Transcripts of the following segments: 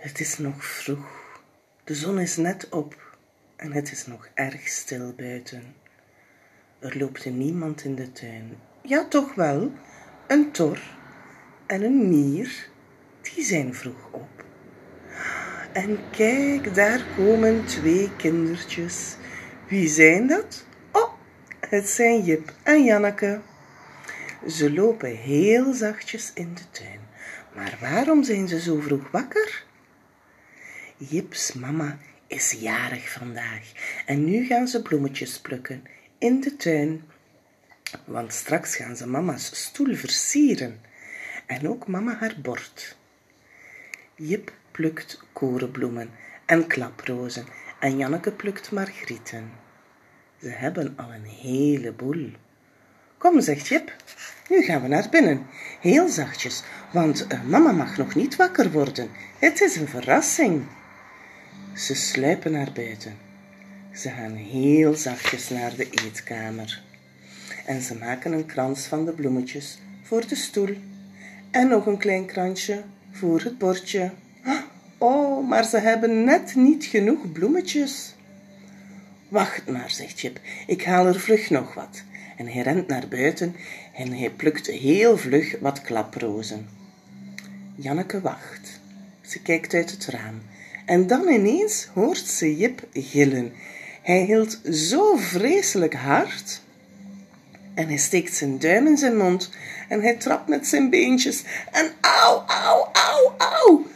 Het is nog vroeg. De zon is net op en het is nog erg stil buiten. Er loopt niemand in de tuin. Ja, toch wel. Een tor en een mier, die zijn vroeg op. En kijk, daar komen twee kindertjes. Wie zijn dat? Oh, het zijn Jip en Janneke. Ze lopen heel zachtjes in de tuin. Maar waarom zijn ze zo vroeg wakker? Jips mama is jarig vandaag en nu gaan ze bloemetjes plukken in de tuin. Want straks gaan ze mama's stoel versieren en ook mama haar bord. Jip plukt korenbloemen en klaprozen en Janneke plukt margrieten. Ze hebben al een heleboel. Kom, zegt Jip, nu gaan we naar binnen. Heel zachtjes, want mama mag nog niet wakker worden. Het is een verrassing. Ze sluipen naar buiten. Ze gaan heel zachtjes naar de eetkamer. En ze maken een krans van de bloemetjes voor de stoel. En nog een klein kransje voor het bordje. Oh, maar ze hebben net niet genoeg bloemetjes. Wacht maar, zegt Jip, ik haal er vlug nog wat. En hij rent naar buiten en hij plukt heel vlug wat klaprozen. Janneke wacht. Ze kijkt uit het raam en dan ineens hoort ze Jip gillen. Hij hield zo vreselijk hard en hij steekt zijn duim in zijn mond en hij trapt met zijn beentjes en au, au, au, au.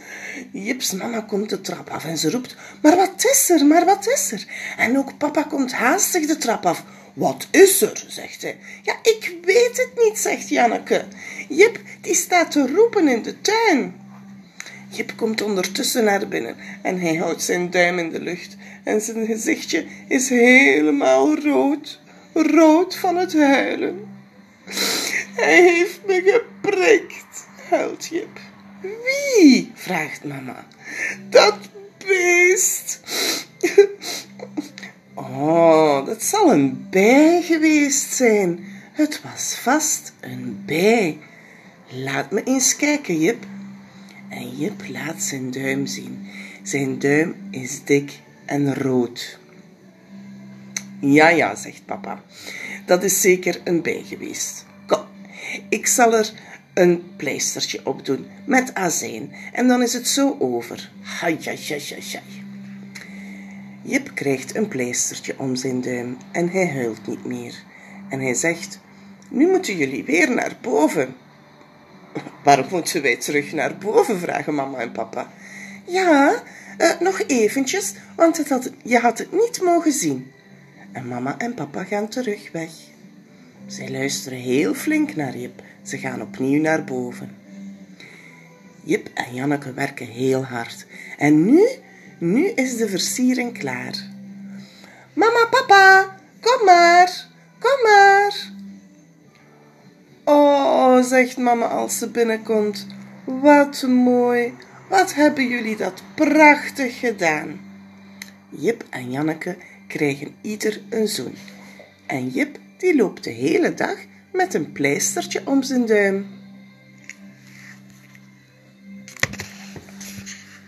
Jips mama komt de trap af en ze roept, maar wat is er, maar wat is er? En ook papa komt haastig de trap af. Wat is er, zegt hij. Ja, ik weet het niet, zegt Janneke. Jip, die staat te roepen in de tuin. Jip komt ondertussen naar binnen en hij houdt zijn duim in de lucht en zijn gezichtje is helemaal rood, rood van het huilen. Hij heeft me geprikt, huilt Jip. Wie? vraagt mama. Dat beest. Oh, dat zal een bij geweest zijn. Het was vast een bij. Laat me eens kijken, Jip. En Jip laat zijn duim zien. Zijn duim is dik en rood. Ja, ja, zegt papa. Dat is zeker een bij geweest. Kom, ik zal er een pleistertje opdoen met azijn en dan is het zo over. Hai, hai, hai, hai. Jip krijgt een pleistertje om zijn duim en hij huilt niet meer. En hij zegt, nu moeten jullie weer naar boven. Waarom moeten wij terug naar boven? vragen mama en papa. Ja, uh, nog eventjes, want het je had het niet mogen zien. En mama en papa gaan terug weg. Zij luisteren heel flink naar Jip. Ze gaan opnieuw naar boven. Jip en Janneke werken heel hard. En nu, nu is de versiering klaar. Mama, papa, kom maar, kom maar. Oh, zegt mama als ze binnenkomt. Wat mooi, wat hebben jullie dat prachtig gedaan. Jip en Janneke krijgen ieder een zoen. En Jip die loopt de hele dag met een pleistertje om zijn duim.